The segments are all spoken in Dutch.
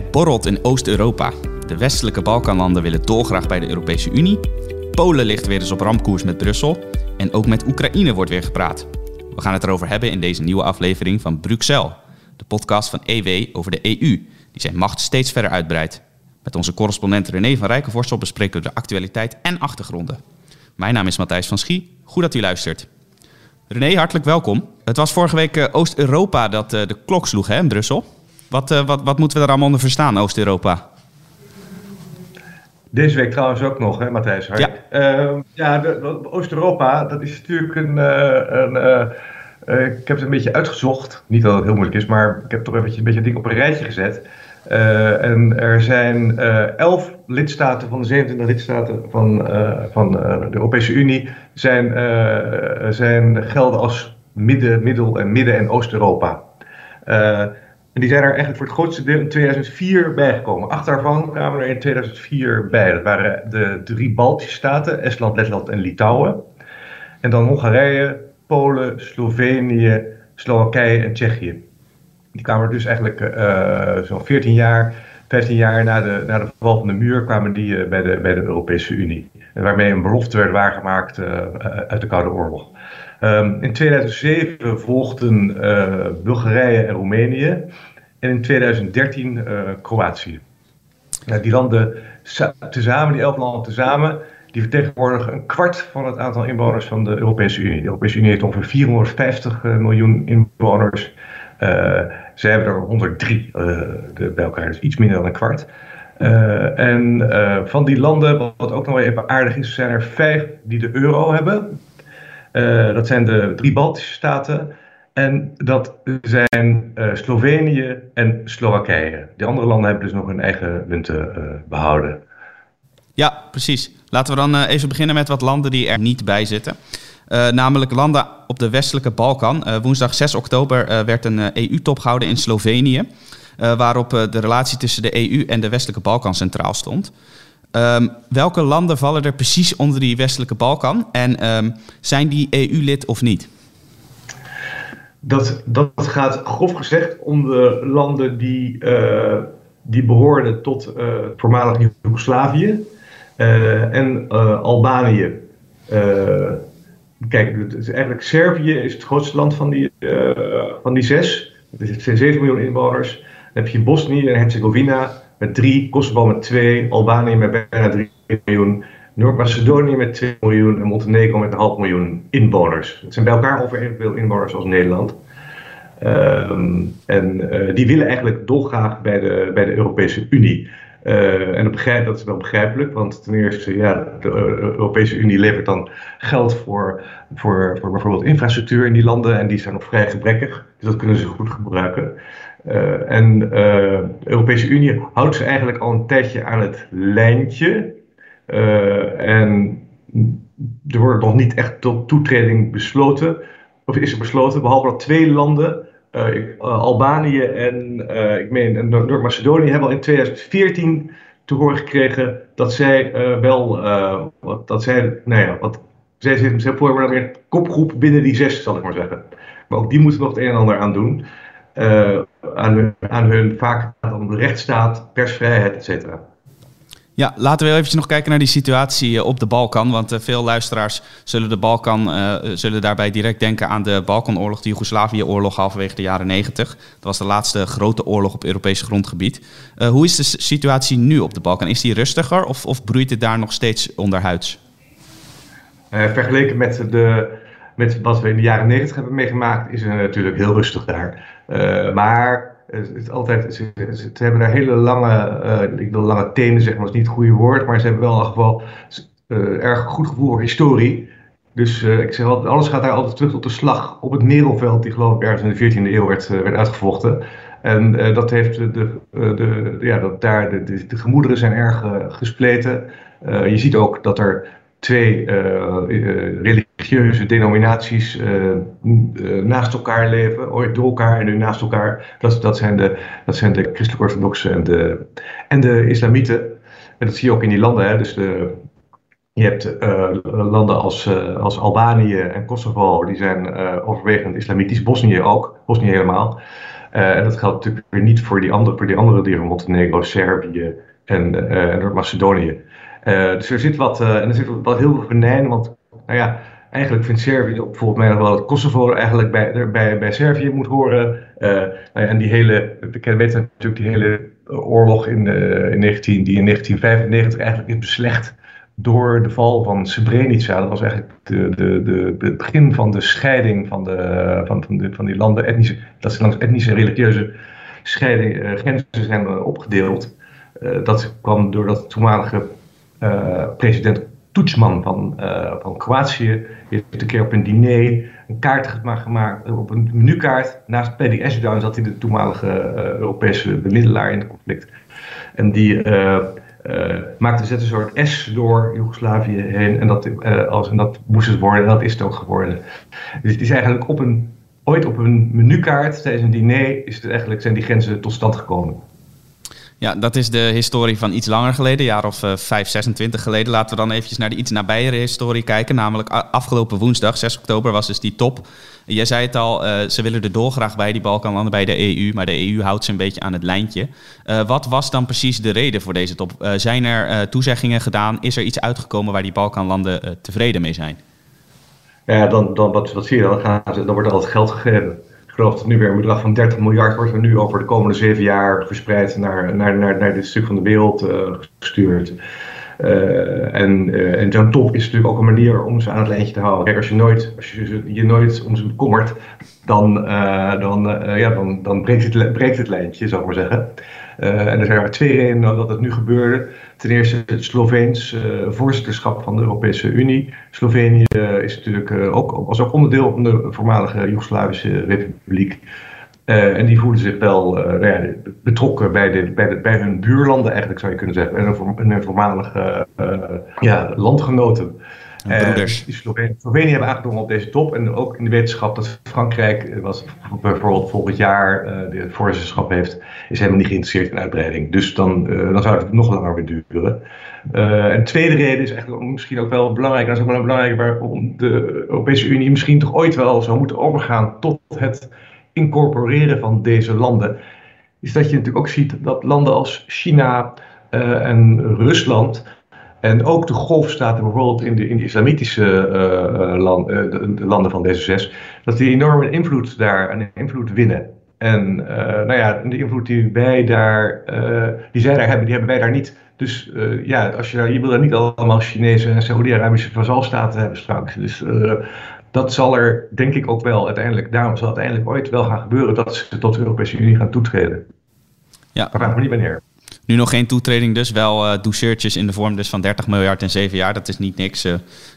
Het borrelt in Oost-Europa. De westelijke Balkanlanden willen dolgraag bij de Europese Unie. Polen ligt weer eens op ramkoers met Brussel. En ook met Oekraïne wordt weer gepraat. We gaan het erover hebben in deze nieuwe aflevering van Bruxelles, de podcast van EW over de EU, die zijn macht steeds verder uitbreidt. Met onze correspondent René van Rijkenvorstel bespreken we de actualiteit en achtergronden. Mijn naam is Matthijs van Schie. Goed dat u luistert. René, hartelijk welkom. Het was vorige week eh, Oost-Europa dat eh, de klok sloeg hè, in Brussel. Wat, uh, wat, wat moeten we daar allemaal onder verstaan, Oost-Europa? Deze week trouwens ook nog, hè, Matthijs? Ja, uh, ja Oost-Europa, dat is natuurlijk een. een uh, ik heb het een beetje uitgezocht. Niet dat het heel moeilijk is, maar ik heb toch eventjes een beetje ding op een rijtje gezet. Uh, en er zijn uh, elf lidstaten van de 27 lidstaten van, van de Europese Unie zijn, zijn gelden als midden, middel en midden- en Oost-Europa. En die zijn er eigenlijk voor het grootste deel in 2004 bijgekomen. Acht daarvan kwamen er in 2004 bij. Dat waren de drie Baltische staten, Estland, Letland en Litouwen. En dan Hongarije, Polen, Slovenië, Slowakije en Tsjechië. Die kwamen er dus eigenlijk uh, zo'n 14 jaar, 15 jaar na de, na de val van de muur kwamen die uh, bij, de, bij de Europese Unie. Waarmee een belofte werd waargemaakt uh, uit de Koude Oorlog. Um, in 2007 volgden Bulgarije en Roemenië. En in 2013 Kroatië. Ja, die landen tezamen, die elf landen tezamen, die vertegenwoordigen een kwart van het aantal inwoners van de Europese Unie. De Europese Unie heeft ongeveer 450 miljoen inwoners. Uh, zij hebben er 103 uh, de, bij elkaar, dus iets minder dan een kwart. En van die landen, wat ook nog even aardig is, zijn er vijf die de euro hebben. dat zijn de drie Baltische staten. En dat zijn Slovenië en Slowakije. De andere landen hebben dus nog hun eigen munten behouden. Ja, precies. Laten we dan even beginnen met wat landen die er niet bij zitten. Namelijk landen op de westelijke Balkan. Woensdag 6 oktober werd een EU-top gehouden in Slovenië. waarop de relatie tussen de EU en de westelijke Balkan centraal stond. Um, welke landen vallen er precies onder die westelijke Balkan? En um, zijn die EU-lid of niet? Dat, dat gaat grof gezegd om de landen die, die behoorden tot het voormalig Joegoslavië en Albanië. Kijk, eigenlijk Servië is het grootste land van die, uh, van die zes. Het zijn 7 miljoen inwoners. Dan heb je Bosnië en Herzegovina met 3, Kosovo met 2, Albanië met bijna 3 miljoen, Noord-Macedonië met 2 miljoen en Montenegro met een half miljoen inwoners. Het zijn bij elkaar ongeveer evenveel inwoners als Nederland. Um, en uh, die willen eigenlijk dolgraag bij de, bij de Europese Unie. Uh, en begrijp, dat is wel begrijpelijk, want ten eerste, ja, de Europese Unie levert dan geld voor, voor, voor bijvoorbeeld infrastructuur in die landen en die zijn nog vrij gebrekkig, dus dat kunnen ze goed gebruiken. En de Europese Unie houdt ze eigenlijk al een tijdje aan het lijntje. En er wordt nog niet echt tot toetreding besloten, of is er besloten, behalve dat twee landen uh, uh, Albanië en ik meen Noord-Macedonië hebben al in 2014 te horen gekregen dat zij wel, wat, dat zij, nou ja, wat, zij, vormen dan weer een kopgroep binnen die zes, zal ik maar zeggen. Maar ook die moeten nog het een en ander aan doen. aan, hun, aan hun vaak om de rechtsstaat, persvrijheid, et cetera. Ja, laten we even nog kijken naar die situatie eh, op de Balkan. Want uh, veel luisteraars zullen, de Balkan, uh, zullen daarbij direct denken aan de Balkanoorlog, de Joegoslavië-oorlog halverwege de jaren 90. Dat was de laatste grote oorlog op Europees grondgebied. Uh, hoe is de situatie nu op de Balkan? Is die rustiger of, of broeit het daar nog steeds onderhuids? vergeleken met, de, met wat we in de jaren 90 hebben meegemaakt, is het natuurlijk heel rustig daar. maar het altijd, ze, ze, hebben daar hele lange, uh, ik wil lange tenen zeggen, maar is niet het goede woord, maar ze hebben wel in ieder geval uh, erg goed gevoel voor historie. Dus uh, ik zeg altijd, alles gaat daar altijd terug tot de slag op het Merelveld, die geloof ik ergens in de 14e eeuw werd, werd uitgevochten. En dat heeft de, de, ja, dat daar de, de, de gemoederen zijn erg gespleten. je ziet ook dat er twee religieuze denominaties uh, naast elkaar leven, door elkaar en nu naast elkaar. Dat, dat, zijn, de, dat zijn de christelijk orthodoxen en de, en de islamieten. En dat zie je ook in die landen. Hè. Dus de, je hebt uh, landen als, als Albanië en Kosovo, die zijn overwegend islamitisch. Bosnië ook, Bosnië helemaal. en dat geldt natuurlijk weer niet voor die andere, voor die andere Montenegro, Servië en, Noord-Macedonië. dus er zit wat, en er zit wat heel veel venijn, want nou ja, eigenlijk vindt Servië bijvoorbeeld mij nog wel dat Kosovo eigenlijk bij, bij, bij Servië moet horen. nou ja, en die hele, we weten natuurlijk die hele oorlog in, in 19, die in 1995 eigenlijk is beslecht door de val van Srebrenica. Dat was eigenlijk de, de, de, het begin van de scheiding van, de, van, van, de, van die landen. Etnische, dat ze langs etnische en religieuze scheiding, grenzen zijn opgedeeld. Dat kwam doordat de toenmalige president Tudjman van, van Kroatië heeft een keer op een diner een kaart gemaakt, op een menukaart. Naast Paddy Ashdown zat hij de toenmalige Europese bemiddelaar in het conflict. En die maakte zet een soort S door Joegoslavië heen. En dat, als, en dat moest het worden en dat is het ook geworden. Dus het is eigenlijk op een, ooit op een menukaart tijdens een diner is het eigenlijk, zijn die grenzen tot stand gekomen. Ja, dat is de historie van iets langer geleden, jaar of uh, 5, 26 geleden. Laten we dan eventjes naar de iets nabijere historie kijken. Namelijk afgelopen woensdag, 6 oktober, was dus die top. Jij zei het al, uh, ze willen er dolgraag bij, die Balkanlanden, bij de EU. Maar de EU houdt ze een beetje aan het lijntje. Uh, wat was dan precies de reden voor deze top? Uh, zijn er toezeggingen gedaan? Is er iets uitgekomen waar die Balkanlanden tevreden mee zijn? Ja, dan, dan wat, wat zie je dan? Dan wordt al het geld gegeven geloof dat nu weer een bedrag van 30 miljard wordt er nu over de komende zeven jaar verspreid naar, naar, naar, naar dit stuk van de wereld uh, gestuurd. Uh, en, uh, en zo'n top is natuurlijk ook een manier om ze aan het lijntje te houden. Kijk, als je nooit, als je, je nooit om ze bekommert, dan, dan, ja, dan, dan breekt, het, breekt het lijntje, zou ik maar zeggen. en er zijn twee redenen dat het nu gebeurde. Ten eerste het Sloveens voorzitterschap van de Europese Unie. Slovenië is natuurlijk ook, was ook onderdeel van de voormalige Joegoslavische Republiek. Uh, en die voelen zich wel nou ja, betrokken bij, de, bij, de, bij hun buurlanden, eigenlijk zou je kunnen zeggen. En hun, voormalige ja, landgenoten. Broeders. Slovenië, Slovenië hebben aangedrongen op deze top. En ook in de wetenschap dat Frankrijk, was bijvoorbeeld volgend jaar de voorzitterschap heeft, is helemaal niet geïnteresseerd in uitbreiding. Dus dan, dan zou het nog langer weer duren. en de tweede reden is eigenlijk misschien ook wel belangrijk. Dat is ook wel belangrijk waarom de Europese Unie misschien toch ooit wel zou moeten overgaan tot het incorporeren van deze landen. Is dat je natuurlijk ook ziet dat landen als China en Rusland en ook de golfstaten, bijvoorbeeld in de, in de islamitische de, de, landen van deze zes, dat die enorme invloed daar en invloed winnen. En nou ja, de invloed die wij daar, die zij daar hebben, die hebben wij daar niet. Dus ja, als je, je wil daar niet allemaal Chinese en Saoedi-Arabische vazalstaten hebben straks. Dus dat zal er denk ik ook wel uiteindelijk, daarom zal het uiteindelijk ooit wel gaan gebeuren dat ze tot de Europese Unie gaan toetreden. Ja. Maar vraag me niet wanneer. Nu nog geen toetreding dus, wel uh, douceurtjes in de vorm dus van 30 miljard in 7 jaar. Dat is niet niks. Uh,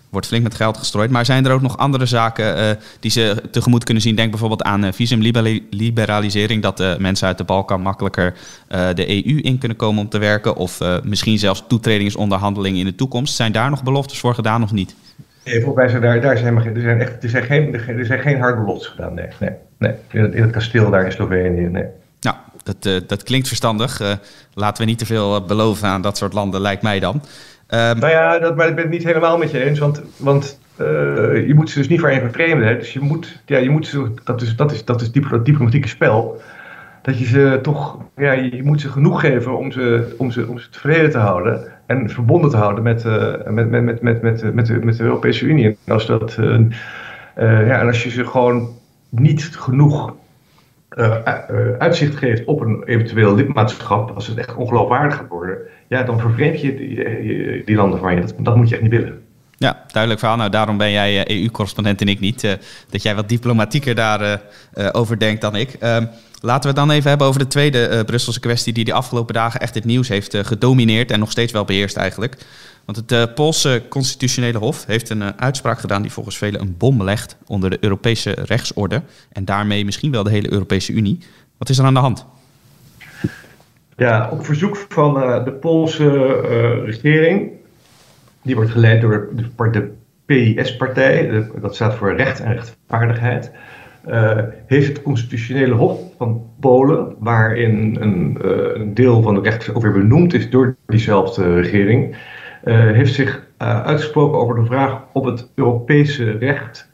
wordt flink met geld gestrooid. Maar zijn er ook nog andere zaken uh, die ze tegemoet kunnen zien? Denk bijvoorbeeld aan visumliberalisering. Dat mensen uit de Balkan makkelijker de EU in kunnen komen om te werken. Of misschien zelfs toetredingsonderhandelingen in de toekomst. Zijn daar nog beloftes voor gedaan of niet? Nee, volgens mij zijn daar, daar zijn, er zijn echt er zijn geen, er zijn geen harde beloftes gedaan. Nee, nee, nee. In, het, in het kasteel daar in Slovenië. Nee. Nou, dat, uh, dat klinkt verstandig. Uh, laten we niet te veel eh, beloven aan dat soort landen, lijkt mij dan. Um, nou ja, dat, maar ik ben het niet helemaal met je eens. Want, want uh, je moet ze dus niet voor even vreemden. Dus je moet, ja, je moet ze, dat is, dat is, dat is dat diplomatieke spel. Dat je ze toch, ja, je moet ze genoeg geven om ze, om ze, om ze tevreden te houden. En verbonden te houden met, uh, met, met, met, met, met, de, met de Europese Unie. En als, dat, uh, ja, en als je ze gewoon niet genoeg uitzicht geeft op een eventueel lidmaatschap, als het echt ongeloofwaardig gaat worden, ja, dan vervreemd je die, landen van je. Dat, dat, moet je echt niet willen. Ja, duidelijk verhaal. Nou, daarom ben jij EU-correspondent en ik niet. Dat jij wat diplomatieker daarover over denkt dan ik. Laten we het dan even hebben over de tweede Brusselse kwestie die de afgelopen dagen echt het nieuws heeft gedomineerd en nog steeds wel beheerst eigenlijk. Want het uh, Poolse constitutionele hof heeft een uh, uitspraak gedaan die volgens velen een bom legt onder de Europese rechtsorde en daarmee misschien wel de hele Europese Unie. Wat is er aan de hand? Ja, op verzoek van uh, de Poolse regering, die wordt geleid door de, de PIS-partij, dat staat voor recht en rechtvaardigheid, heeft het constitutionele hof van Polen, waarin een, een deel van de recht ook benoemd is door diezelfde regering, uh, heeft zich uh, uitgesproken over de vraag of het Europese recht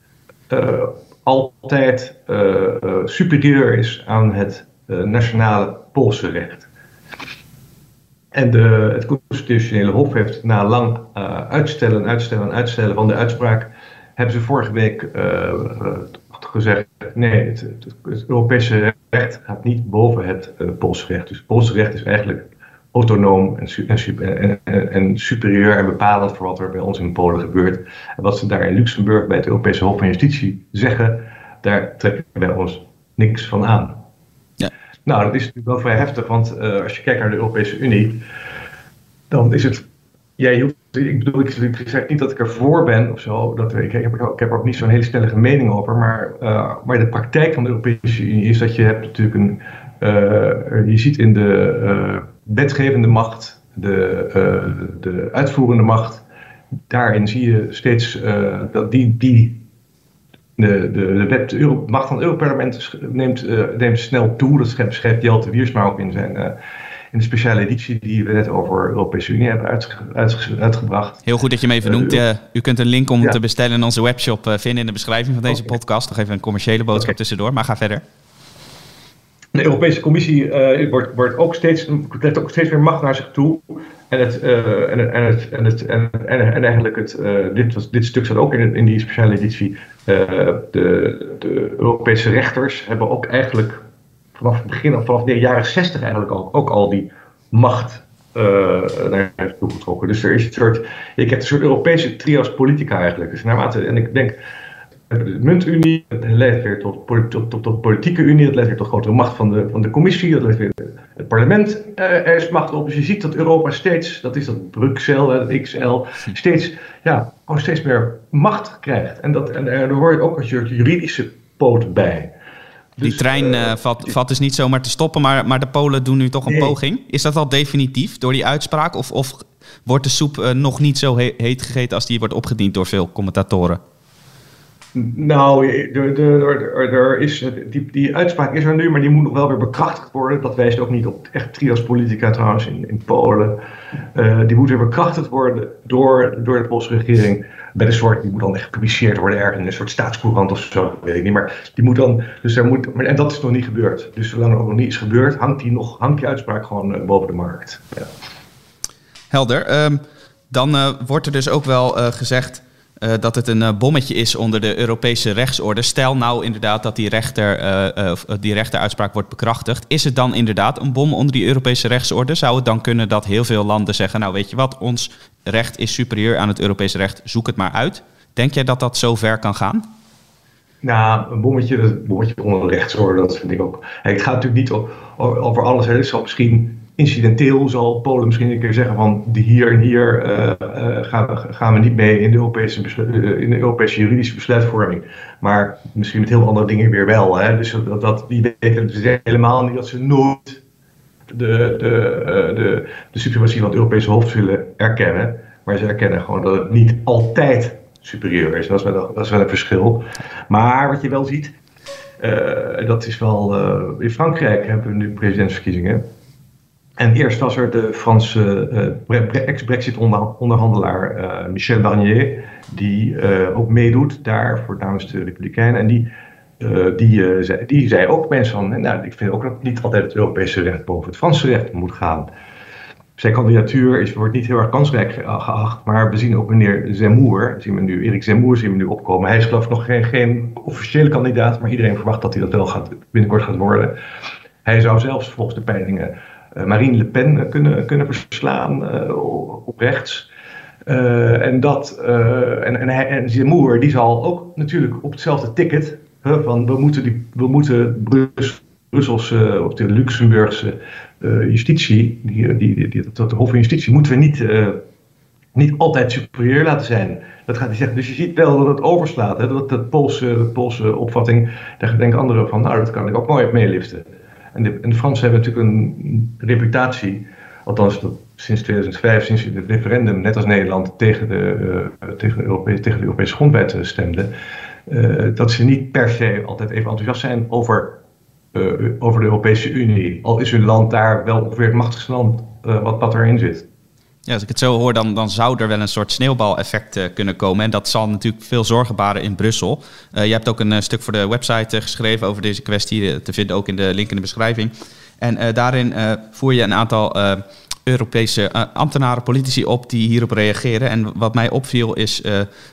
uh, altijd superieur is aan het nationale Poolse recht. En de, het constitutionele hof heeft na lang uitstellen, uitstellen, uitstellen van de uitspraak, hebben ze vorige week gezegd, nee, het, het, Europese recht gaat niet boven het uh, Poolse recht. Dus het Poolse recht is eigenlijk autonoom en, en, en, en, superieur en bepalend voor wat er bij ons in Polen gebeurt. En wat ze daar in Luxemburg bij het Europese Hof van Justitie zeggen, daar trekken wij ons niks van aan. Ja. Nou, dat is natuurlijk wel vrij heftig, want uh, als je kijkt naar de Europese Unie, dan is het jij hoeft, ik bedoel, ik, zeg niet dat ik ervoor ben of zo. Dat, ik, heb, ik heb ook niet zo'n hele stellige mening over. Maar, uh, maar de praktijk van de Europese Unie is dat je hebt natuurlijk een. Uh, je ziet in de uh, wetgevende macht, de, de uitvoerende macht. Daarin zie je steeds dat die, die de, de, de, wet, de macht van het Europarlement neemt, neemt snel toe. Dat schrijft, schrijft Jelte Wiersma ook in zijn in de speciale editie die we net over Europese Unie hebben uitgebracht. Heel goed dat je hem even noemt. Uh, u kunt een link om te bestellen in onze webshop uh, vinden in de beschrijving van deze podcast. Nog even een commerciële boodschap tussendoor, maar ga verder. De Europese Commissie uh, wordt, wordt ook steeds, let ook steeds meer macht naar zich toe. En, het, en, en, het, en, het, en, en, eigenlijk het, dit, was, dit stuk staat ook in, in die speciale editie. de, de Europese rechters hebben ook eigenlijk vanaf het begin, vanaf de jaren 60 eigenlijk al, ook al die macht uh, naar toe getrokken. Dus er is een soort, ik heb een soort Europese trias politica eigenlijk. Dus naarmate, en ik denk, de muntunie leidt weer tot, tot, tot, tot, politieke unie, dat leidt weer tot grotere macht van de, van de commissie, dat leidt weer het parlement uh, er is macht op. Dus je ziet dat Europa steeds, dat is dat Bruxelles, dat XL, steeds, ja, steeds meer macht krijgt. En, dat, en er hoort ook een soort juridische poot bij. Die dus, trein uh, valt, valt dus niet zomaar te stoppen, maar, maar de Polen doen nu toch een poging. Is dat al definitief door die uitspraak? Of, of wordt de soep uh, nog niet zo he heet gegeten als die wordt opgediend door veel commentatoren? Nou, er, is, die, die uitspraak is er nu, maar die moet nog wel weer bekrachtigd worden. Dat wijst ook niet op echt trias politica trouwens in, in Polen. Uh, die moet weer bekrachtigd worden door, door de Poolse regering bij de soort, die moet dan echt gepubliceerd worden ergens in een soort staatscourant of zo, weet ik niet. Maar die moet dan, dus er moet, en dat is nog niet gebeurd. Dus zolang er nog niet is gebeurd, hangt die, nog, hangt die uitspraak gewoon uh, boven de markt. Ja. Helder. Um, dan uh, wordt er dus ook wel gezegd uh, dat het een bommetje is onder de Europese rechtsorde. Stel nou inderdaad dat die, rechter, uh, die rechteruitspraak wordt bekrachtigd. Is het dan inderdaad een bom onder die Europese rechtsorde? Zou het dan kunnen dat heel veel landen zeggen: Nou, weet je wat, ons recht is superieur aan het Europese recht, zoek het maar uit. Denk jij dat dat zo ver kan gaan? Nou, een bommetje, een bommetje onder de rechtsorde, dat vind ik ook. Het gaat natuurlijk niet over alles. Het zal misschien incidenteel zal Polen misschien een keer zeggen van hier en hier uh, uh, gaan, gaan, we niet mee in de, Europese uh, in de Europese juridische besluitvorming. Maar misschien met heel andere dingen weer wel. Hè? Dus dat, die weten dus helemaal niet dat ze nooit de, de, de, de suprematie van het Europese Hof zullen erkennen. Maar ze erkennen gewoon dat het niet altijd superieur is. Dat is wel, dat is wel een verschil. Maar wat je wel ziet, dat is wel. In Frankrijk hebben we nu presidentsverkiezingen. En eerst was er de Franse uh, ex-Brexit-onderhandelaar Michel Barnier, die ook meedoet daar voor namens de Republikeinen. En die die, zei, die zei ook mensen van, nou, ik vind ook dat niet altijd het Europese recht boven het Franse recht moet gaan. Zijn kandidatuur is, wordt niet heel erg kansrijk geacht, maar we zien ook meneer Zemmour, zien we nu, Erik Zemmour zien we nu opkomen. Hij is geloof ik nog geen, geen officiële kandidaat, maar iedereen verwacht dat hij dat wel gaat, binnenkort gaat worden. Hij zou zelfs volgens de peilingen Marine Le Pen kunnen, kunnen verslaan op rechts. en, dat, en, en, hij, en Zemmour die zal ook natuurlijk op hetzelfde ticket van we moeten, die, we moeten Brusselse of de Luxemburgse justitie, die, die, die, dat Hof van Justitie, moeten we niet, niet altijd superieur laten zijn. Dat gaat hij zeggen. Dus je ziet wel dat het overslaat. Hè? Dat, dat Poolse, Poolse opvatting, daar denken anderen van, nou dat kan ik ook mooi op meeliften. En de, en de Fransen hebben natuurlijk een reputatie, althans sinds 2005, sinds het referendum, net als Nederland, tegen de, uh, tegen de, Europese, tegen de Europese grondwet stemden. Uh, dat ze niet per se altijd even enthousiast zijn over, over de Europese Unie. Al is hun land daar wel ongeveer het machtigste land wat, wat erin zit. Ja, als ik het zo hoor, dan, dan zou er wel een soort sneeuwbaleffect kunnen komen. En dat zal natuurlijk veel zorgen baren in Brussel. je hebt ook een stuk voor de website geschreven over deze kwestie, te vinden ook in de link in de beschrijving. En daarin voer je een aantal Europese ambtenaren, politici op die hierop reageren. En wat mij opviel is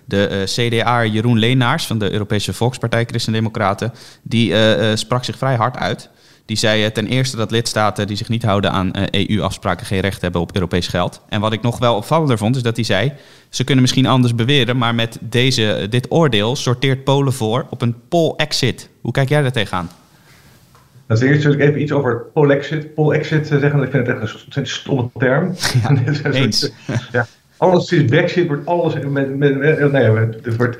de CDA Jeroen Leenaars van de Europese Volkspartij Christen-Democraten. Die sprak zich vrij hard uit. Die zei ten eerste dat lidstaten die zich niet houden aan EU-afspraken geen recht hebben op Europees geld. En wat ik nog wel opvallender vond, is dat hij zei: ze kunnen misschien anders beweren, maar met deze, dit oordeel sorteert Polen voor op een pol-exit. Hoe kijk jij daar tegenaan? Dan eerst wil ik even iets over polexit, polexit zeggen, ik vind het echt een stomme term. Ja, eens. ja, alles sinds brexit wordt alles met, met, nee, het wordt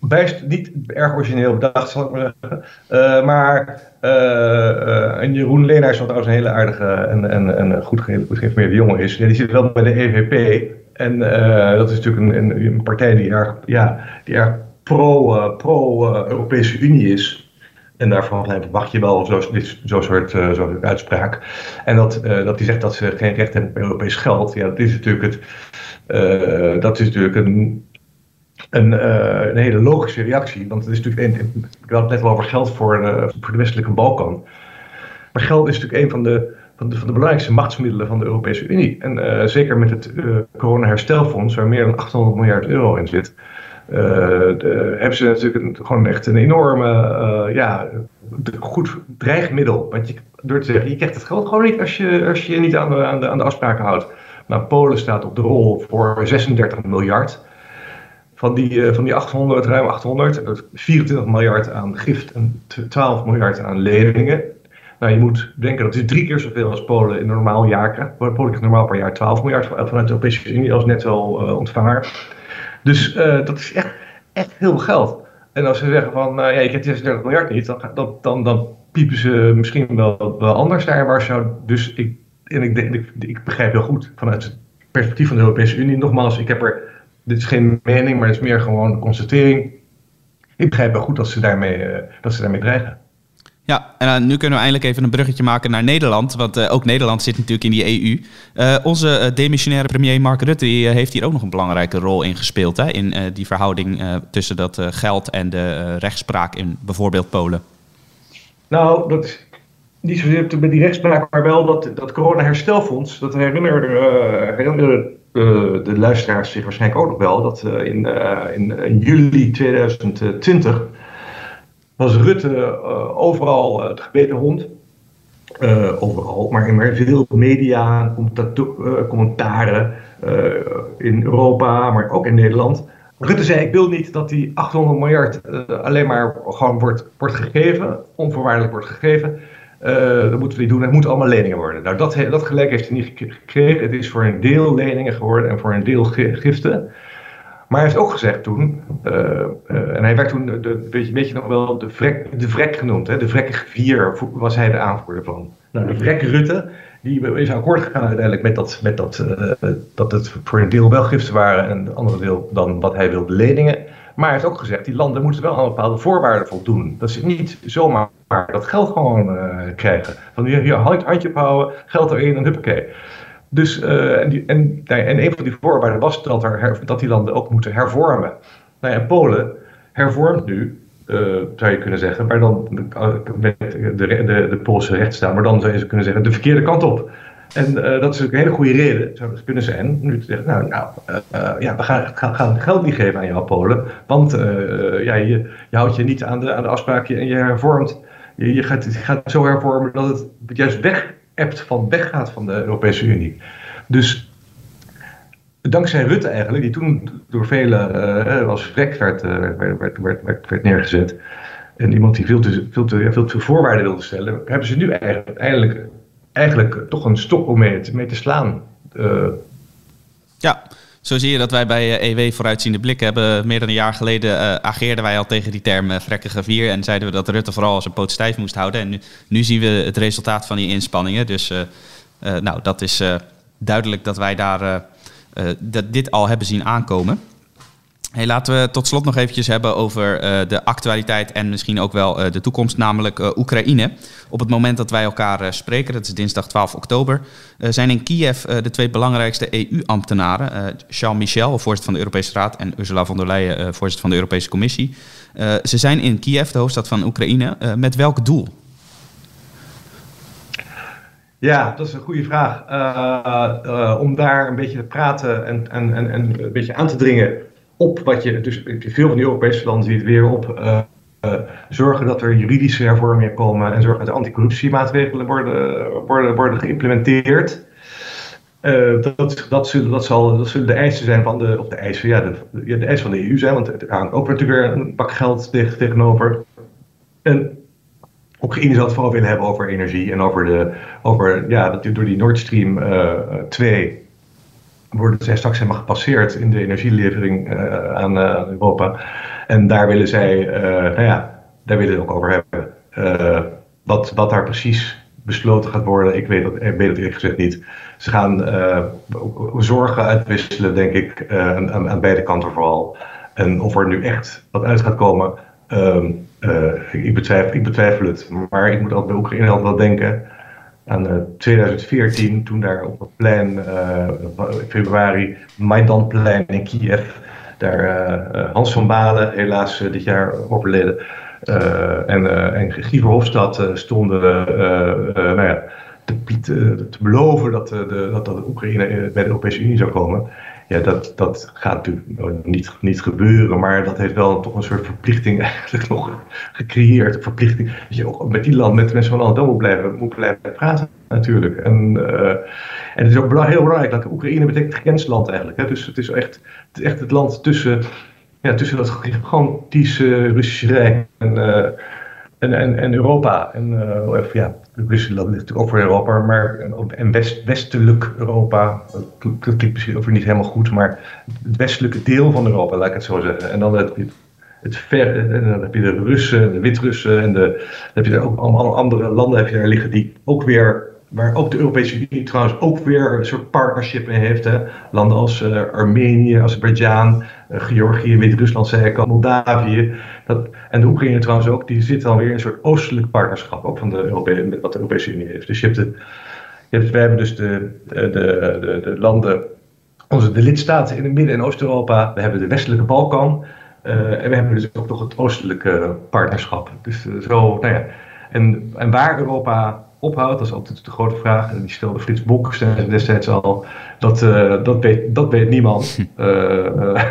bijst niet erg origineel bedacht, zal ik maar zeggen. Uh, maar uh, en Jeroen Leenaars, wat trouwens een hele aardige en, en, goed, geïnformeerde jongen is, die zit wel bij de EVP. En dat is natuurlijk een, een, een, partij die erg, ja, die erg pro-Europese pro, Unie is. En daarvan verwacht je wel zo'n zo soort, uh, uitspraak. En dat, dat die zegt dat ze geen recht hebben op Europees geld. Ja, dat is natuurlijk, het, dat is natuurlijk een, een, een, hele logische reactie. Want het is natuurlijk, ik had het net al over geld voor, voor de westelijke Balkan. Maar geld is natuurlijk een van de, van de, van de belangrijkste machtsmiddelen van de Europese Unie. En zeker met het corona-herstelfonds, waar meer dan 800 miljard euro in zit. Uh, hebben ze natuurlijk gewoon echt een enorme, uh, ja, goed dreigmiddel. Want je, door te zeggen, je krijgt het geld gewoon niet als je als je, niet aan de, aan, de, aan de afspraken houdt. Nou, Polen staat op de rol voor 36 miljard. Van die, uh, van die 800, ruim 800, 24 miljard aan gift en 12 miljard aan leningen. Nou, je moet denken dat is drie keer zoveel als Polen in een normaal jaar krijgt. Polen krijgt normaal per jaar 12 miljard vanuit de Europese Unie als netto ontvanger. Dus uh, dat is echt, echt heel veel geld. En als ze zeggen van, uh, ja, je krijgt 36 miljard niet, dan, dan, dan, piepen ze misschien wel, wel anders daar in Warschau. Dus ik, en ik, ik, ik begrijp heel goed vanuit het perspectief van de Europese Unie. Nogmaals, ik heb er, dit is geen mening, maar het is meer gewoon een constatering. Ik begrijp wel goed dat ze daarmee, uh, dat ze daarmee dreigen. Ja, en uh, nu kunnen we eindelijk even een bruggetje maken naar Nederland. Want uh, ook Nederland zit natuurlijk in die EU. Uh, onze demissionaire premier Mark Rutte die, heeft hier ook nog een belangrijke rol in gespeeld. Hè, in die verhouding tussen dat geld en de rechtspraak in bijvoorbeeld Polen. Nou, dat is niet zozeer met die rechtspraak, maar wel dat, dat corona-herstelfonds. Dat herinneren, herinneren de luisteraars zich waarschijnlijk ook nog wel. Dat in, in, in juli 2020 was Rutte overal het gebeten hond. Overal, maar in veel media, commentaren in Europa, maar ook in Nederland. Rutte zei: Ik wil niet dat die 800 miljard alleen maar gewoon wordt, wordt gegeven, onvoorwaardelijk wordt gegeven. Dat moeten we niet doen. Het moeten allemaal leningen worden. Nou, dat, dat gelijk heeft hij niet gekregen. Het is voor een deel leningen geworden en voor een deel giften. Maar hij heeft ook gezegd toen, uh, uh, en hij werd toen, de, weet, je, weet je nog wel, de vrek, de vrek genoemd. Hè? De vrekkige vier was hij de aanvoerder van. Nou, de vrek Rutte, die is akkoord gegaan uiteindelijk met, dat, met dat, uh, dat het voor een deel wel giften waren en een andere deel dan wat hij wilde leningen. Maar hij heeft ook gezegd, die landen moeten wel aan bepaalde voorwaarden voldoen. Dat ze niet zomaar dat geld gewoon krijgen. Van hier, hier handje ophouden, geld erin en huppakee. Dus, uh, en, en, en, een van die voorwaarden was dat, dat die landen ook moeten hervormen. Nou Polen hervormt nu, uh, zou je kunnen zeggen, maar dan met de, de, de Poolse rechtsstaat, maar dan zou je kunnen zeggen de verkeerde kant op. En uh, dat is ook een hele goede reden, zou het kunnen zijn, nu te zeggen, nou, nou ja, we gaan, geld niet geven aan jou, Polen, want ja, je, houdt je niet aan de, aan de afspraken en je hervormt, je, gaat, je gaat zo hervormen dat het juist weg appt van weggaat van de Europese Unie. Dus dankzij Rutte eigenlijk, die toen door velen als vrek werd, werd, werd, werd, neergezet. En iemand die veel te, veel veel voorwaarden wilde stellen, hebben ze nu eigenlijk, eigenlijk, eigenlijk toch een stok om mee te, slaan. Uh, ja, zo zie je dat wij bij EW e vooruitziende blik hebben. Meer dan een jaar geleden uh, ageerden wij al tegen die term vrekkige vier. En zeiden we dat Rutte vooral zijn poot stijf moest houden. En nu, nu zien we het resultaat van die inspanningen. Dus nou, dat is duidelijk dat wij daar dat dit al hebben zien aankomen. Laten we tot slot nog eventjes hebben over uh, de actualiteit en misschien ook wel uh, de toekomst, namelijk uh, Oekraïne. Op het moment dat wij elkaar spreken, dat is dinsdag 12 oktober, zijn in Kiev de twee belangrijkste EU-ambtenaren, Charles Michel, voorzitter van de Europese Raad, en Ursula von der Leyen, voorzitter van de Europese Commissie. ze zijn in Kiev, de hoofdstad van Oekraïne. met welk doel? Ja, dat is een goede vraag. om daar een beetje te praten en, en, en, en een beetje aan te dringen op wat je, dus veel van die Europese landen ziet weer op uh, uh, zorgen dat er juridische hervormingen komen en zorgen dat anticorruptiemaatregelen worden, worden, worden geïmplementeerd. Uh, dat, dat, zullen, dat, zal, dat zullen de eisen zijn van de, of de eisen, ja, de, de eisen van de EU zijn, want er hangt ook natuurlijk weer een pak geld tegen, tegenover. En Oekraïne zal het vooral willen hebben over energie en over, de, over ja, dat door die Nord Stream 2 worden zij straks helemaal gepasseerd in de energielevering uh, aan uh, Europa. En daar willen zij, uh, nou ja, daar willen ze ook over hebben. wat, wat daar precies besloten gaat worden, ik weet dat, ik weet dat eerlijk gezegd niet. Ze gaan zorgen uitwisselen, denk ik, aan, aan, beide kanten vooral. En of er nu echt wat uit gaat komen, um, ik, betwijfel, het. Maar ik moet altijd bij Oekraïne wel denken aan 2014, eh, toen daar op het plein, uh, februari, Maidanplein in Kiev, daar uh, Hans van Balen, helaas dit jaar overleden, en, en Guy Verhofstadt stonden nou ja, te, te, te, beloven dat, de, dat, dat Oekraïne bij de Europese Unie zou komen. Ja, dat, dat gaat natuurlijk niet, niet gebeuren, maar dat heeft wel toch een soort verplichting eigenlijk nog gecreëerd. Een verplichting dat je ook met die land, met mensen van landen moet blijven, moet blijven praten natuurlijk. En, uh, en het is ook heel belangrijk, dat Oekraïne betekent grensland eigenlijk. Hè? Dus het is echt echt het land tussen, ja, tussen dat gigantische Russische Rijk en... Uh, en, en, en Europa. En uh, ja, Rusland ligt natuurlijk ook voor Europa, maar en west, westelijk Europa. Dat klinkt misschien ook niet helemaal goed, maar het westelijke deel van Europa, laat ik het zo zeggen. En dan het, het ver, en dan heb je de Russen, de Wit-Russen en de, dan heb je ook allemaal andere landen heb je daar liggen die ook weer waar ook de Europese Unie trouwens ook weer een soort partnership in heeft. Hè. Landen als uh, Armenië, Azerbeidzjan, uh, Georgië, Wit-Rusland, zei Moldavië. Dat, en de Oekraïne trouwens ook, die zit dan weer in een soort oostelijk partnerschap, ook van de Europese, met wat de Europese Unie heeft. Dus je hebt de, hebben dus de, de, de, de, landen, onze, de lidstaten in het Midden- en Oost-Europa, we hebben de westelijke Balkan. Uh, en we hebben dus ook nog het oostelijke partnerschap. Dus zo, nou ja. En, en waar Europa ophoudt, dat is altijd de grote vraag. En die stelde Frits Bok destijds al. Dat, uh, dat, weet, dat weet niemand. Uh,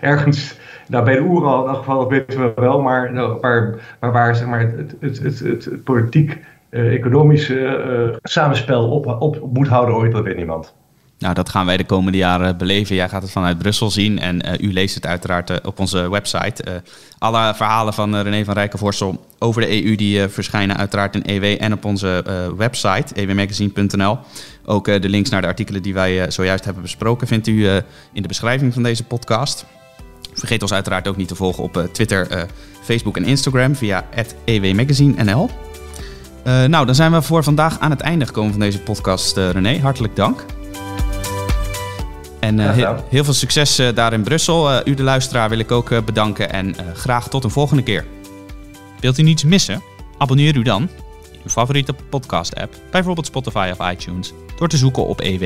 ergens, nou, bij de Oeral in elk geval, dat weten we wel. Maar, nou, waar, maar waar zeg maar, het, het, het, het, het politiek, economische samenspel op, op moet houden ooit, dat weet niemand. Nou, dat gaan wij de komende jaren beleven. Jij gaat het vanuit Brussel zien en uh, u leest het uiteraard uh, op onze website. Uh, alle verhalen van René van Rijkenvorsel over de EU die verschijnen uiteraard in EW en op onze website ewmagazine.nl. Ook de links naar de artikelen die wij zojuist hebben besproken vindt u in de beschrijving van deze podcast. Vergeet ons uiteraard ook niet te volgen op Twitter, Facebook en Instagram via @ewmagazine.nl. nou, dan zijn we voor vandaag aan het einde gekomen van deze podcast. René, hartelijk dank. En uh, heel, veel succes uh, daar in Brussel. Uh, u, de luisteraar, wil ik ook bedanken. En graag tot een volgende keer. Wilt u niets missen? Abonneer u dan in uw favoriete podcast-app, bijvoorbeeld Spotify of iTunes, door te zoeken op EW.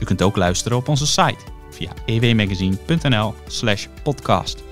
U kunt ook luisteren op onze site via ewmagazine.nl/podcast.